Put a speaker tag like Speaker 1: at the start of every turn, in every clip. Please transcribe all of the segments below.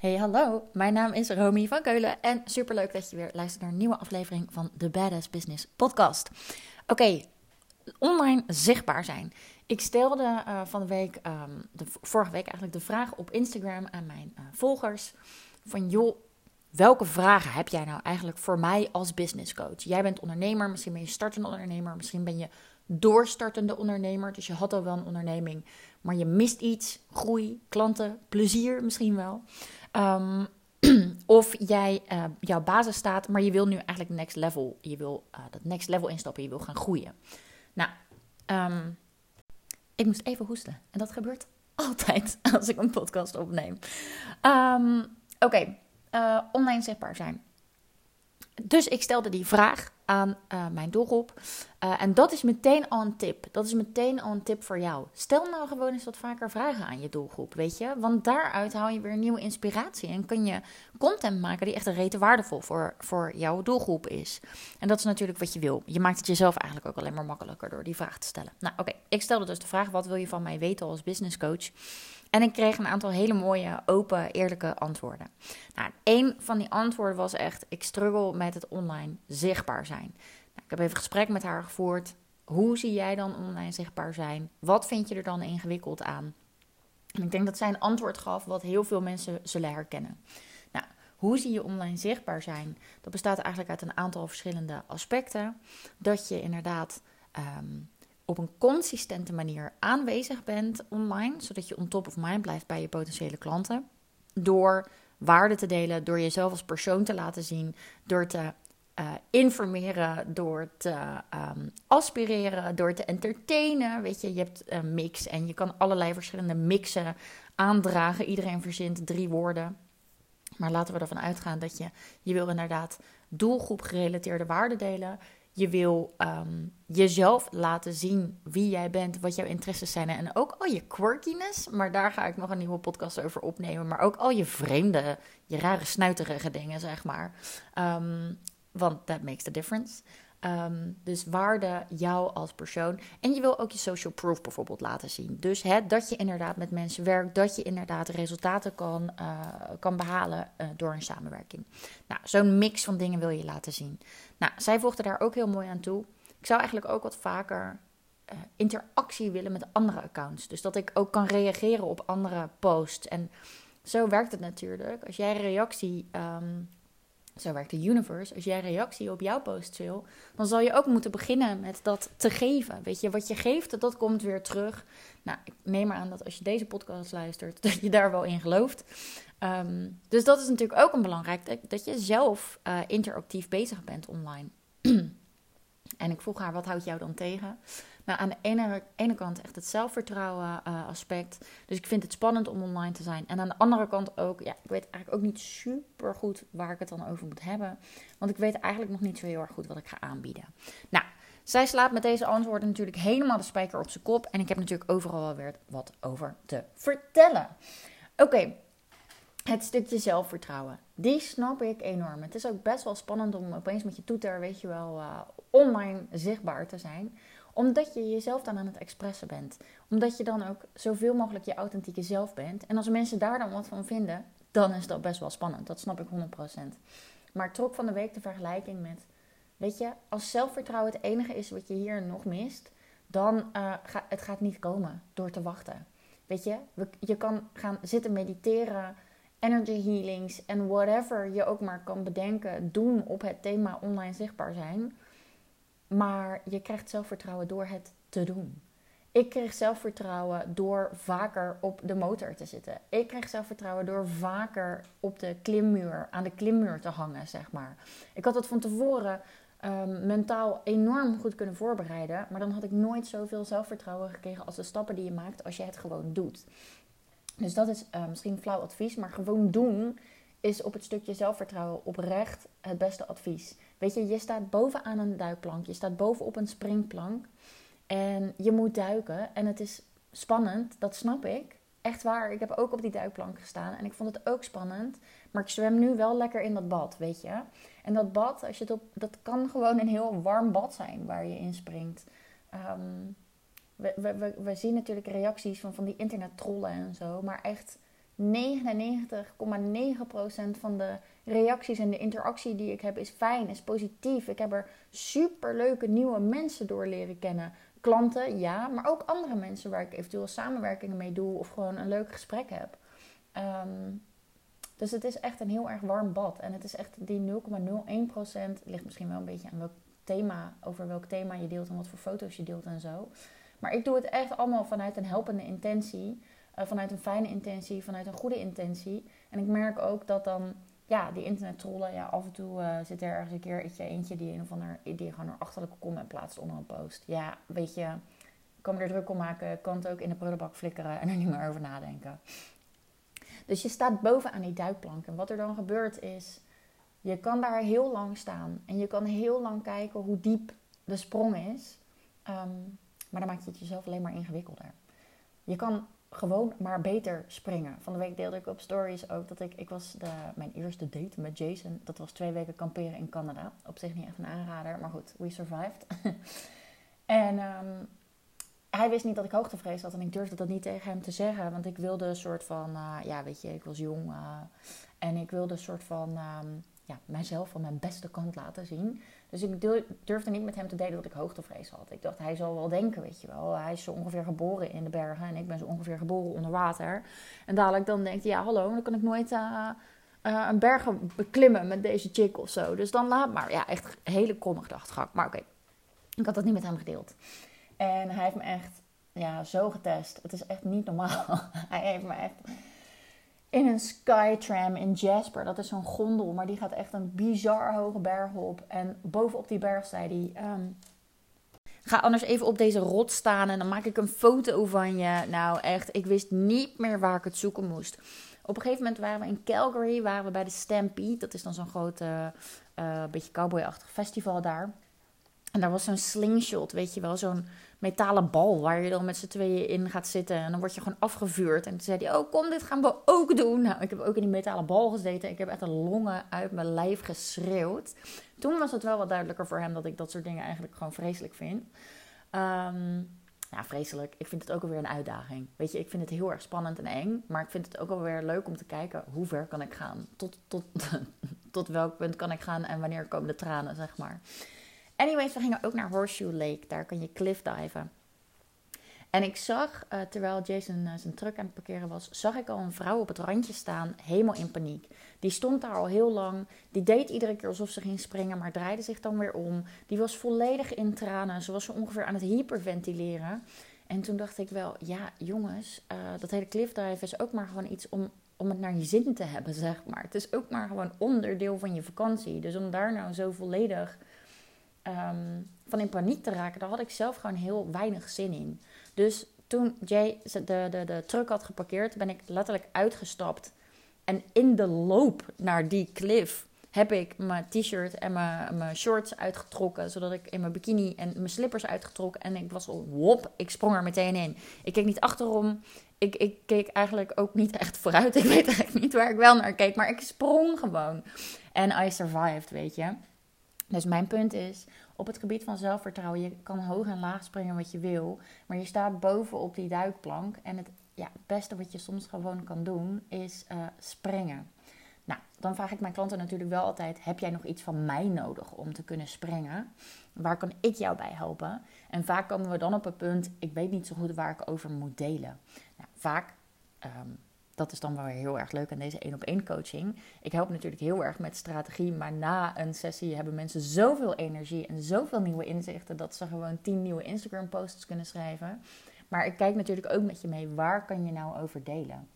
Speaker 1: Hey, hallo. Mijn naam is Romy van Keulen en superleuk dat je weer luistert naar een nieuwe aflevering van de Badass Business Podcast. Oké, online zichtbaar zijn. Ik stelde uh, van de week, um, de, vorige week eigenlijk, de vraag op Instagram aan mijn uh, volgers: van joh, welke vragen heb jij nou eigenlijk voor mij als business coach? Jij bent ondernemer, misschien ben je startende ondernemer, misschien ben je doorstartende ondernemer, dus je had al wel een onderneming, maar je mist iets, groei, klanten, plezier misschien wel. Um, of jij uh, jouw basis staat, maar je wil nu eigenlijk next level. Je wil uh, dat next level instappen, je wil gaan groeien. Nou, um, ik moest even hoesten. En dat gebeurt altijd als ik een podcast opneem. Um, Oké, eh, online zichtbaar zijn. Dus ik stelde die vraag aan uh, mijn doelgroep. Uh, en dat is meteen al een tip. Dat is meteen al een tip voor jou. Stel nou gewoon eens wat vaker vragen aan je doelgroep, weet je. Want daaruit haal je weer nieuwe inspiratie. En kun je content maken die echt een rete waardevol voor, voor jouw doelgroep is. En dat is natuurlijk wat je wil. Je maakt het jezelf eigenlijk ook alleen maar makkelijker door die vraag te stellen. Nou oké, ik stelde dus de vraag, wat wil je van mij weten als business coach? En ik kreeg een aantal hele mooie, open, eerlijke antwoorden. Nou, een van die antwoorden was echt: ik struggle met het online zichtbaar zijn. Nou, ik heb even gesprek met haar gevoerd. Hoe zie jij dan online zichtbaar zijn? Wat vind je er dan ingewikkeld aan? En ik denk dat zij een antwoord gaf wat heel veel mensen zullen herkennen. Nou, hoe zie je online zichtbaar zijn? Dat bestaat eigenlijk uit een aantal verschillende aspecten. Dat je inderdaad um, op een consistente manier aanwezig bent online, zodat je on top of mind blijft bij je potentiële klanten. Door waarde te delen, door jezelf als persoon te laten zien, door te uh, informeren, door te um, aspireren, door te entertainen. Weet je, je hebt een mix en je kan allerlei verschillende mixen aandragen. Iedereen verzint drie woorden. Maar laten we ervan uitgaan dat je, je wil inderdaad doelgroep gerelateerde waarde delen. Je wil um, jezelf laten zien wie jij bent, wat jouw interesses zijn. En ook al je quirkiness, maar daar ga ik nog een nieuwe podcast over opnemen. Maar ook al je vreemde, je rare snuiterige dingen, zeg maar. Um, want that makes the difference. Um, dus waarde jou als persoon. En je wil ook je social proof bijvoorbeeld laten zien. Dus dat je inderdaad met mensen werkt, dat je inderdaad resultaten kan, uh, kan behalen uh, door een samenwerking. Nou, zo'n mix van dingen wil je laten zien. Nou, zij voegde daar ook heel mooi aan toe. Ik zou eigenlijk ook wat vaker uh, interactie willen met andere accounts. Dus dat ik ook kan reageren op andere posts. En zo werkt het natuurlijk. Als jij reactie. Um, zo werkt de universe. Als jij reactie op jouw post wil, dan zal je ook moeten beginnen met dat te geven. Weet je, wat je geeft, dat komt weer terug. Nou, ik neem maar aan dat als je deze podcast luistert, dat je daar wel in gelooft. Um, dus dat is natuurlijk ook een belangrijk, dat, je zelf uh, interactief bezig bent online. En ik vroeg haar, wat houdt jou dan tegen? Nou, aan de ene, ene kant echt het zelfvertrouwen uh, aspect. Dus ik vind het spannend om online te zijn. En aan de andere kant ook, ja, ik weet eigenlijk ook niet super goed waar ik het dan over moet hebben. Want ik weet eigenlijk nog niet zo heel erg goed wat ik ga aanbieden. Nou, zij slaat met deze antwoorden natuurlijk helemaal de spijker op zijn kop. En ik heb natuurlijk overal wel weer wat over te vertellen. Oké, het stukje zelfvertrouwen. Die snap ik enorm. Het is ook best wel spannend om opeens met je toeter, weet je wel, uh, online zichtbaar te zijn omdat je jezelf dan aan het expressen bent. Omdat je dan ook zoveel mogelijk je authentieke zelf bent. En als mensen daar dan wat van vinden, dan is dat best wel spannend. Dat snap ik 100%. Maar trok van de week de vergelijking met... Weet je, als zelfvertrouwen het enige is wat je hier nog mist... dan uh, het gaat niet komen door te wachten. Weet je, je kan gaan zitten mediteren energy healings en whatever je ook maar kan bedenken, doen op het thema online zichtbaar zijn. Maar je krijgt zelfvertrouwen door het te doen. Ik kreeg zelfvertrouwen door vaker op de motor te zitten. Ik kreeg zelfvertrouwen door vaker op de klimmuur, aan de klimmuur te hangen, zeg maar. Ik had het van tevoren um, mentaal enorm goed kunnen voorbereiden. Maar dan had ik nooit zoveel zelfvertrouwen gekregen als de stappen die je maakt als je het gewoon doet. Dus dat is uh, misschien flauw advies, maar gewoon doen is op het stukje zelfvertrouwen oprecht het beste advies. Weet je, je staat bovenaan een duikplank, je staat bovenop een springplank en je moet duiken. En het is spannend, dat snap ik. Echt waar, ik heb ook op die duikplank gestaan en ik vond het ook spannend. Maar ik zwem nu wel lekker in dat bad, weet je. En dat bad, als je het op, dat kan gewoon een heel warm bad zijn waar je in springt. Um, we, zien natuurlijk reacties van, van die internettrollen en zo. Maar echt van de reacties en de interactie die ik heb is fijn, is positief. Ik heb er super leuke nieuwe mensen door leren kennen. Klanten, ja, maar ook andere mensen waar ik eventueel samenwerkingen mee doe of gewoon een leuk gesprek heb. Ehm, dus het is echt een heel erg warm bad. En het is echt die 0,01%. Ligt misschien wel een beetje aan welk thema, over welk thema je deelt en wat voor foto's je deelt en zo. Maar ik doe het echt allemaal vanuit een helpende intentie. Uh, vanuit een fijne intentie, vanuit een goede intentie. En ik merk ook dat dan, ja, die internet-trollen, ja, af en toe uh, zit er ergens een keer eentje, eentje die een of ander, die gewoon een achterlijke comment plaatst onder een post. Ja, weet je, kan me er druk om maken, kan het ook in de prullenbak flikkeren en er niet meer over nadenken. Dus je staat bovenaan die duikplank. En wat er dan gebeurt is, je kan daar heel lang staan. En je kan heel lang kijken hoe diep de sprong is. Ehm, maar dan maak je het jezelf alleen maar ingewikkelder. Je kan gewoon maar beter springen. Van de week deelde ik op stories ook dat ik... Ik was de, mijn eerste date met Jason. Dat was twee weken kamperen in Canada. Op zich niet echt een aanrader. Maar goed, we survived. en um, hij wist niet dat ik hoogtevrees had en ik durfde dat niet tegen hem te zeggen. Want ik wilde een soort van, uh, ja weet je, ik was jong. Uh, en ik wilde een soort van, um, ja, mijzelf van mijn beste kant laten zien. Dus ik durfde niet met hem te delen dat ik hoogtevrees had. Ik dacht, hij zal wel denken, weet je wel. Hij is zo ongeveer geboren in de bergen en ik ben zo ongeveer geboren onder water. En dadelijk dan denkt hij, ja hallo, dan kan ik nooit... Uh, uh, een bergen beklimmen met deze chick of zo. Dus dan laat maar. Ja, echt hele komme gedachtegang. Maar oké, ik had dat niet met hem gedeeld. En hij heeft me echt ja, zo getest. Het is echt niet normaal. hij heeft me echt in een Skytram in Jasper. Dat is zo'n gondel, maar die gaat echt een bizar hoge berg op. En bovenop die berg zei hij... Um, ga anders even op deze rot staan en dan maak ik een foto van je. Nou echt, ik wist niet meer waar ik het zoeken moest. Op een gegeven moment waren we in Calgary, waren we bij de Stampede. Dat is dan zo'n groot, uh, beetje cowboyachtig festival daar. En daar was zo'n slingshot, weet je wel, zo'n metalen bal waar je dan met z'n tweeën in gaat zitten. En dan word je gewoon afgevuurd. En toen zei hij, oh kom, dit gaan we ook doen. Nou, ik heb ook in die metalen bal gezeten. Ik heb echt een longen uit mijn lijf geschreeuwd. Toen was het wel wat duidelijker voor hem dat ik dat soort dingen eigenlijk gewoon vreselijk vind. Um, vreselijk. Ik vind het ook alweer een uitdaging. Weet je, ik vind het heel erg spannend en eng. Maar ik vind het ook alweer leuk om te kijken hoe ver kan ik gaan. Tot, tot, tot welk punt kan ik gaan en wanneer komen de tranen, zeg maar. Anyways, we gingen ook naar Horseshoe Lake. Daar kan je cliffdiven. En ik zag, uh, terwijl Jason uh, zijn truck aan het parkeren was, zag ik al een vrouw op het randje staan, helemaal in paniek. Die stond daar al heel lang. Die deed iedere keer alsof ze ging springen, maar draaide zich dan weer om. Die was volledig in tranen. Ze was zo ongeveer aan het hyperventileren. En toen dacht ik wel, ja jongens, uh, dat hele cliffdive is ook maar gewoon iets om, om het naar je zin te hebben, zeg maar. Het is ook maar gewoon onderdeel van je vakantie. Dus om daar nou zo volledig um, van in paniek te raken, daar had ik zelf gewoon heel weinig zin in. Dus toen Jay de, de, de truck had geparkeerd, ben ik letterlijk uitgestapt. En in de loop naar die cliff heb ik mijn t-shirt en mijn, mijn shorts uitgetrokken. Zodat ik in mijn bikini en mijn slippers uitgetrokken. En ik was al wop, ik sprong er meteen in. Ik keek niet achterom. Ik, ik keek eigenlijk ook niet echt vooruit. Ik weet eigenlijk niet waar ik wel naar keek. Maar ik sprong gewoon. En I survived, weet je. Dus mijn punt is, op het gebied van zelfvertrouwen, je kan hoog en laag springen wat je wil, maar je staat bovenop die duikplank. En het, ja, beste wat je soms gewoon kan doen, is uh, springen. Nou, dan vraag ik mijn klanten natuurlijk wel altijd: heb jij nog iets van mij nodig om te kunnen springen? Waar kan ik jou bij helpen? En vaak komen we dan op het punt: ik weet niet zo goed waar ik over moet delen. Nou, vaak um, dat is dan wel heel erg leuk aan deze één op één coaching. Ik help natuurlijk heel erg met strategie, maar na een sessie hebben mensen zoveel energie en zoveel nieuwe inzichten dat ze gewoon tien nieuwe Instagram posts kunnen schrijven. Maar ik kijk natuurlijk ook met je mee, waar kan je nou over delen?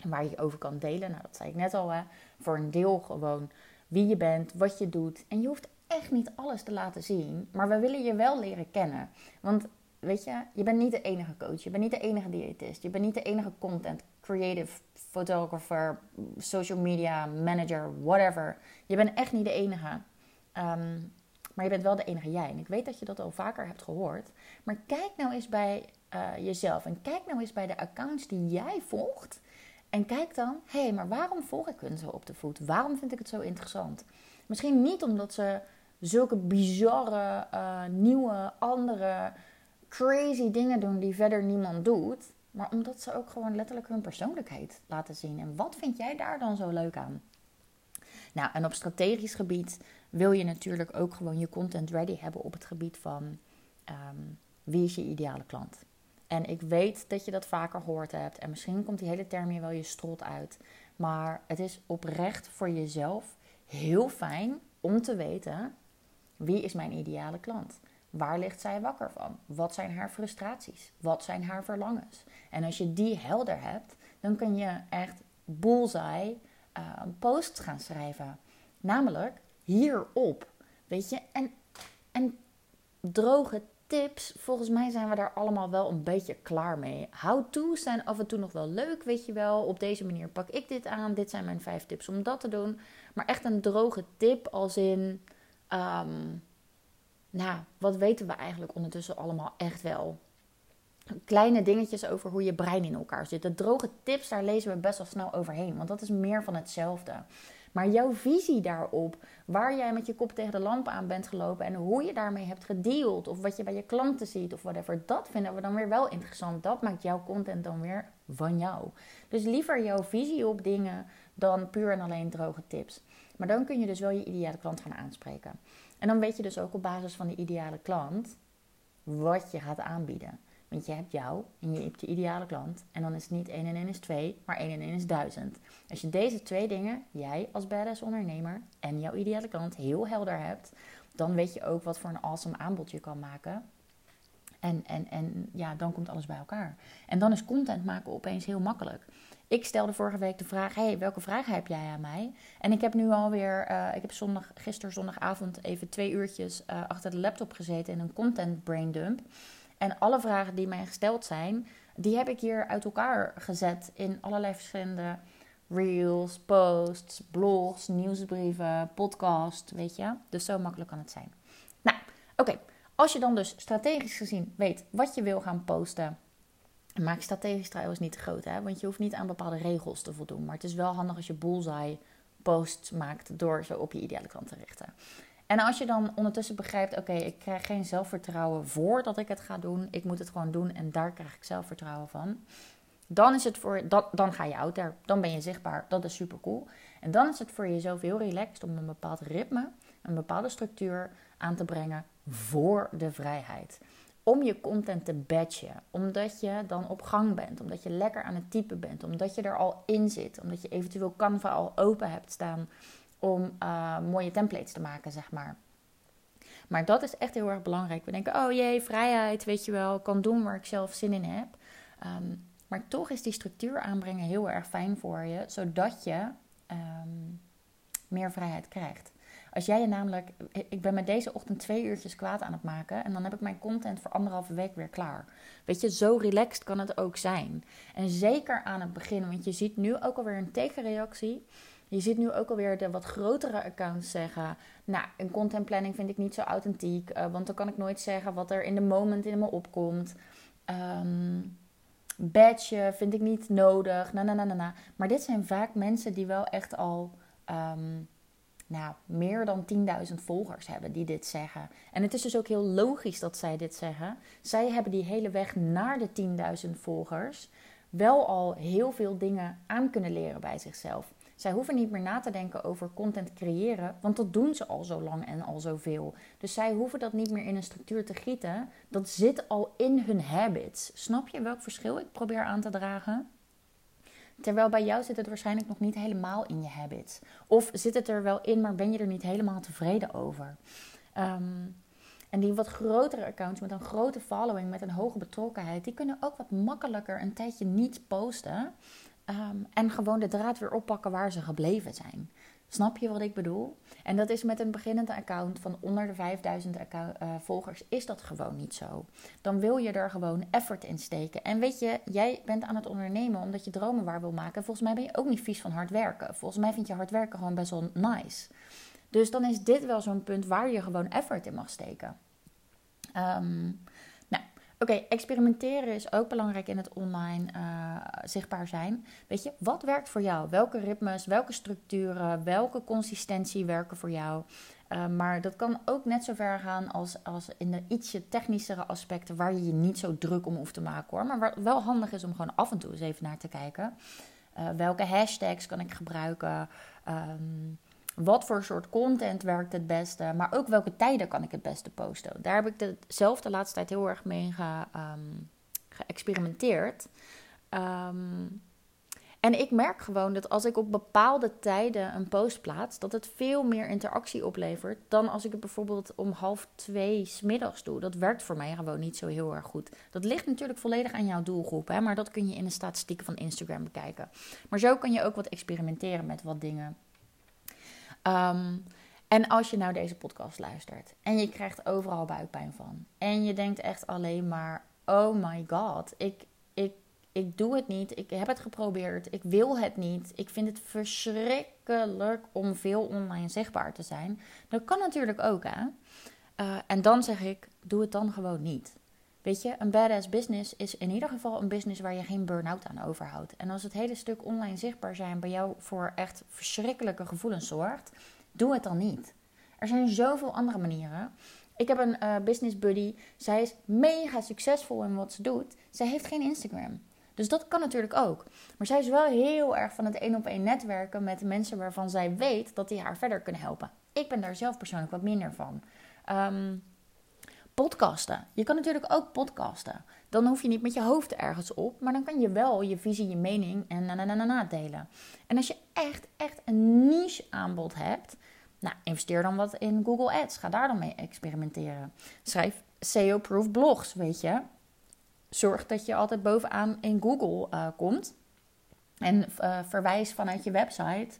Speaker 1: En waar je over kan delen, nou dat zei ik net al, hè, voor een deel gewoon wie je bent, wat je doet. En je hoeft echt niet alles te laten zien, maar we willen je wel leren kennen. Want weet je, je bent niet de enige coach, je bent niet de enige diëtist, je bent niet de enige content creative photographer, social media manager, whatever. Je bent echt niet de enige. Ehm, maar je bent wel de enige jij. En ik weet dat je dat al vaker hebt gehoord. Maar kijk nou eens bij uh, jezelf. En kijk nou eens bij de accounts die jij volgt. En kijk dan, hé, hey, maar waarom volg ik hun zo op de voet? Waarom vind ik het zo interessant? Misschien niet omdat ze zulke bizarre, uh, nieuwe, andere, crazy dingen doen die verder niemand doet. Maar omdat ze ook gewoon letterlijk hun persoonlijkheid laten zien. En wat vind jij daar dan zo leuk aan? Nou, en op strategisch gebied wil je natuurlijk ook gewoon je content ready hebben op het gebied van ehm, wie is je ideale klant. En ik weet dat je dat vaker gehoord hebt. En misschien komt die hele term hier wel je strot uit. Maar het is oprecht voor jezelf heel fijn om te weten wie is mijn ideale klant. Waar ligt zij wakker van? Wat zijn haar frustraties? Wat zijn haar verlangens? En als je die helder hebt, dan kun je echt bullseye uh, posts gaan schrijven. Namelijk hierop. Weet je? En, en droge tips, volgens mij zijn we daar allemaal wel een beetje klaar mee. How-to's zijn af en toe nog wel leuk, weet je wel. Op deze manier pak ik dit aan. Dit zijn mijn vijf tips om dat te doen. Maar echt een droge tip als in... Um, nou, wat weten we eigenlijk ondertussen allemaal echt wel? Kleine dingetjes over hoe je brein in elkaar zit. De droge tips, daar lezen we best wel snel overheen. Want dat is meer van hetzelfde. Maar jouw visie daarop, waar jij met je kop tegen de lamp aan bent gelopen en hoe je daarmee hebt gedeeld, of wat je bij je klanten ziet, of whatever, dat vinden we dan weer wel interessant. Dat maakt jouw content dan weer van jou. Dus liever jouw visie op dingen dan puur en alleen droge tips. Maar dan kun je dus wel je ideale klant gaan aanspreken. En dan weet je dus ook op basis van die ideale klant wat je gaat aanbieden. Want je hebt jou en je hebt je ideale klant. En dan is het niet 1 en 1 is 2, maar 1 en 1 is 1000. Als je deze twee dingen, jij als badass ondernemer en jouw ideale klant, heel helder hebt, dan weet je ook wat voor een awesome aanbod je kan maken. En, en, en ja, dan komt alles bij elkaar. En dan is content maken opeens heel makkelijk. Ik stelde vorige week de vraag: hey, welke vragen heb jij aan mij? En ik heb nu alweer, uh, ik heb zondag, gisteren zondagavond even twee uurtjes uh, achter de laptop gezeten in een content brain dump. En alle vragen die mij gesteld zijn, die heb ik hier uit elkaar gezet in allerlei verschillende reels, posts, blogs, nieuwsbrieven, podcast, weet je. Dus zo makkelijk kan het zijn. Nou, oké. Als je dan dus strategisch gezien weet wat je wil gaan posten, maak strategisch trouwens niet te groot, hè? want je hoeft niet aan bepaalde regels te voldoen. Maar het is wel handig als je bullseye posts maakt door zo op je ideale klant te richten. En als je dan ondertussen begrijpt, oké, ik krijg geen zelfvertrouwen voordat ik het ga doen. Ik moet het gewoon doen en daar krijg ik zelfvertrouwen van. Dan is het voor, dan, dan ga je out there. Dan ben je zichtbaar. Dat is super cool. En dan is het voor jezelf heel relaxed om een bepaald ritme, een bepaalde structuur aan te brengen voor de vrijheid. Om je content te batchen. Omdat je dan op gang bent. Omdat je lekker aan het typen bent. Omdat je er al in zit. Omdat je eventueel Canva al open hebt staan om uh, mooie templates te maken, zeg maar. Maar dat is echt heel erg belangrijk. We denken, oh jee, vrijheid, weet je wel, kan doen waar ik zelf zin in heb. Um, maar toch is die structuur aanbrengen heel erg fijn voor je, zodat je um, meer vrijheid krijgt. Als jij je namelijk, ik ben met deze ochtend twee uurtjes kwaad aan het maken en dan heb ik mijn content voor anderhalve week weer klaar. Weet je, zo relaxed kan het ook zijn. En zeker aan het begin, want je ziet nu ook alweer een tegenreactie. Je ziet nu ook alweer de wat grotere accounts zeggen: Nou, een content planning vind ik niet zo authentiek, uh, want dan kan ik nooit zeggen wat er in de moment in me opkomt. Um, badge vind ik niet nodig. Na, na, na, na. Maar dit zijn vaak mensen die wel echt al um, nou, meer dan 10.000 volgers hebben die dit zeggen. En het is dus ook heel logisch dat zij dit zeggen. Zij hebben die hele weg naar de 10.000 volgers wel al heel veel dingen aan kunnen leren bij zichzelf. Zij hoeven niet meer na te denken over content creëren, want dat doen ze al zo lang en al zoveel. Dus zij hoeven dat niet meer in een structuur te gieten. Dat zit al in hun habits. Snap je welk verschil ik probeer aan te dragen? Terwijl bij jou zit het waarschijnlijk nog niet helemaal in je habits. Of zit het er wel in, maar ben je er niet helemaal tevreden over? Um, en die wat grotere accounts met een grote following, met een hoge betrokkenheid, die kunnen ook wat makkelijker een tijdje niet posten. Ehm, en gewoon de draad weer oppakken waar ze gebleven zijn. Snap je wat ik bedoel? En dat is met een beginnende account van onder de 5000 account, uh, volgers, is dat gewoon niet zo. Dan wil je er gewoon effort in steken. En weet je, jij bent aan het ondernemen omdat je dromen waar wil maken. Volgens mij ben je ook niet vies van hard werken. Volgens mij vind je hard werken gewoon best wel nice. Dus dan is dit wel zo'n punt waar je gewoon effort in mag steken. Um, Oké, experimenteren is ook belangrijk in het online uh, zichtbaar zijn. Weet je, wat werkt voor jou? Welke ritmes, welke structuren, welke consistentie werken voor jou? Uh, maar dat kan ook net zo ver gaan als, als in de ietsje technischere aspecten waar je je niet zo druk om hoeft te maken hoor. Maar waar wel handig is om gewoon af en toe eens even naar te kijken. Uh, welke hashtags kan ik gebruiken? Um, wat voor soort content werkt het beste? Maar ook welke tijden kan ik het beste posten? Daar heb ik de, zelf de laatste tijd heel erg mee ge, um, geëxperimenteerd. Um, en ik merk gewoon dat als ik op bepaalde tijden een post plaats, dat het veel meer interactie oplevert dan als ik het bijvoorbeeld om half twee smiddags doe. Dat werkt voor mij gewoon niet zo heel erg goed. Dat ligt natuurlijk volledig aan jouw doelgroep, hè, maar dat kun je in de statistieken van Instagram bekijken. Maar zo kan je ook wat experimenteren met wat dingen. Um, en als je nou deze podcast luistert en je krijgt overal buikpijn van en je denkt echt alleen maar, oh my god, ik, ik ik doe het niet, ik heb het geprobeerd, ik wil het niet, ik vind het verschrikkelijk om veel online zichtbaar te zijn. Dat kan natuurlijk ook, hè? Uh, en dan zeg ik, doe het dan gewoon niet. Weet je, een badass business is in ieder geval een business waar je geen burn-out aan overhoudt. En als het hele stuk online zichtbaar zijn bij jou voor echt verschrikkelijke gevoelens zorgt, doe het dan niet. Er zijn zoveel andere manieren. Ik heb een uh, business buddy. Zij is mega succesvol in wat ze doet. Zij heeft geen Instagram. Dus dat kan natuurlijk ook. Maar zij is wel heel erg van het één op één netwerken met mensen waarvan zij weet dat die haar verder kunnen helpen. Ik ben daar zelf persoonlijk wat minder van. Um, podcasten. Je kan natuurlijk ook podcasten. Dan hoef je niet met je hoofd ergens op, maar dan kan je wel je visie, je mening en na, na, na, na delen. En als je echt, echt een niche aanbod hebt, nou, investeer dan wat in Google Ads. Ga daar dan mee experimenteren. Schrijf SEO-proof blogs, weet je zorg dat je altijd bovenaan in Google uh, komt. En uh, verwijs vanuit je website.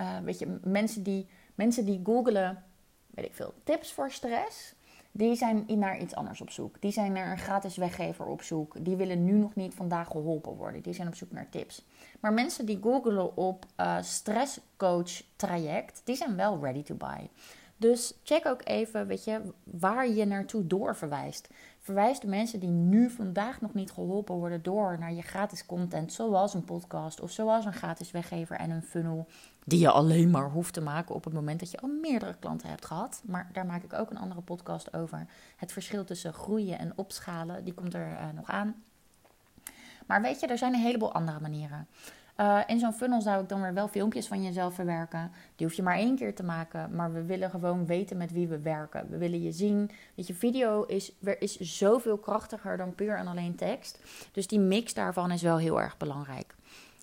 Speaker 1: Uh, weet je, mensen die, mensen die googelen, weet ik veel, tips voor stress. Die zijn naar iets anders op zoek. Die zijn naar een gratis weggever op zoek. Die willen nu nog niet vandaag geholpen worden. Die zijn op zoek naar tips. Maar mensen die googelen op stresscoach traject, die zijn wel ready to buy. Dus check ook even, weet je, waar je naartoe doorverwijst. Verwijs de mensen die nu vandaag nog niet geholpen worden door naar je gratis content, zoals een podcast of zoals een gratis weggever en een funnel, die je alleen maar hoeft te maken op het moment dat je al meerdere klanten hebt gehad. Maar daar maak ik ook een andere podcast over. Het verschil tussen groeien en opschalen, die komt er uh, nog aan. Maar weet je, er zijn een heleboel andere manieren. Uh, in zo'n funnel zou ik dan weer wel filmpjes van jezelf verwerken. Die hoef je maar één keer te maken. Maar we willen gewoon weten met wie we werken. We willen je zien. Weet je, video is, is zoveel krachtiger dan puur en alleen tekst. Dus die mix daarvan is wel heel erg belangrijk.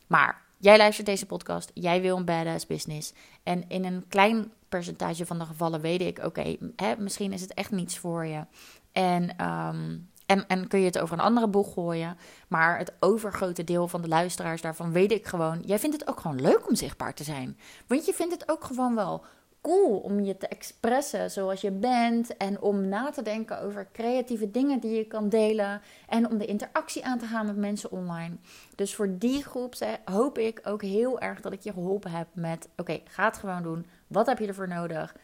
Speaker 1: Maar jij luistert deze podcast. Jij wil een badass business. En in een klein percentage van de gevallen weet ik: oké, okay, misschien is het echt niets voor je. En um, en, kun je het over een andere boeg gooien. Maar het overgrote deel van de luisteraars daarvan weet ik gewoon. Jij vindt het ook gewoon leuk om zichtbaar te zijn. Want je vindt het ook gewoon wel cool om je te expressen zoals je bent. En om na te denken over creatieve dingen die je kan delen. En om de interactie aan te gaan met mensen online. Dus voor die groep hoop ik ook heel erg dat ik je geholpen heb met: oké, ga het gewoon doen. Wat heb je ervoor nodig?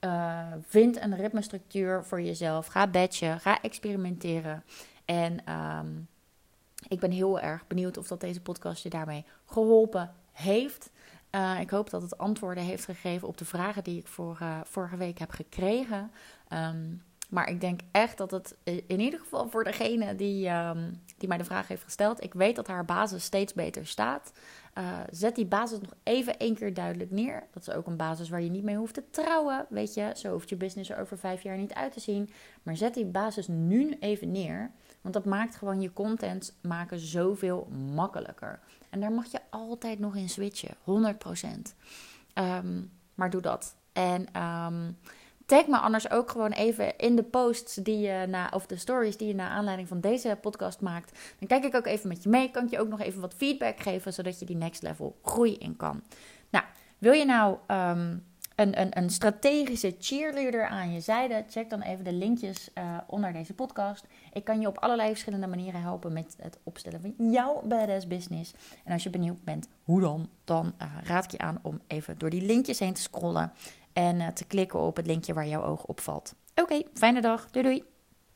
Speaker 1: Uh, vind een ritmestructuur voor jezelf. Ga batchen, ga experimenteren. En um, ik ben heel erg benieuwd of dat deze podcast je daarmee geholpen heeft. Uh, ik hoop dat het antwoorden heeft gegeven op de vragen die ik vorige, vorige week heb gekregen. Um, maar ik denk echt dat het in ieder geval voor degene die, um, die mij de vraag heeft gesteld. Ik weet dat haar basis steeds beter staat. Uh, zet die basis nog even één keer duidelijk neer. Dat is ook een basis waar je niet mee hoeft te trouwen. Weet je, zo hoeft je business er over vijf jaar niet uit te zien. Maar zet die basis nu even neer. Want dat maakt gewoon je content maken zoveel makkelijker. En daar mag je altijd nog in switchen, 100%. Um, ehm, maar doe dat. En um, Tag me anders ook gewoon even in de posts die je na, of de stories die je na aanleiding van deze podcast maakt. Dan kijk ik ook even met je mee. Kan ik je ook nog even wat feedback geven, zodat je die next level groei in kan. Nou, wil je nou um, een, een, een strategische cheerleader aan je zijde? Check dan even de linkjes uh, onder deze podcast. Ik kan je op allerlei verschillende manieren helpen met het opstellen van jouw badass business. En als je benieuwd bent hoe dan, dan uh, raad ik je aan om even door die linkjes heen te scrollen en uh, te klikken op het linkje waar jouw oog opvalt. Oké, okay, fijne dag. Doei doei.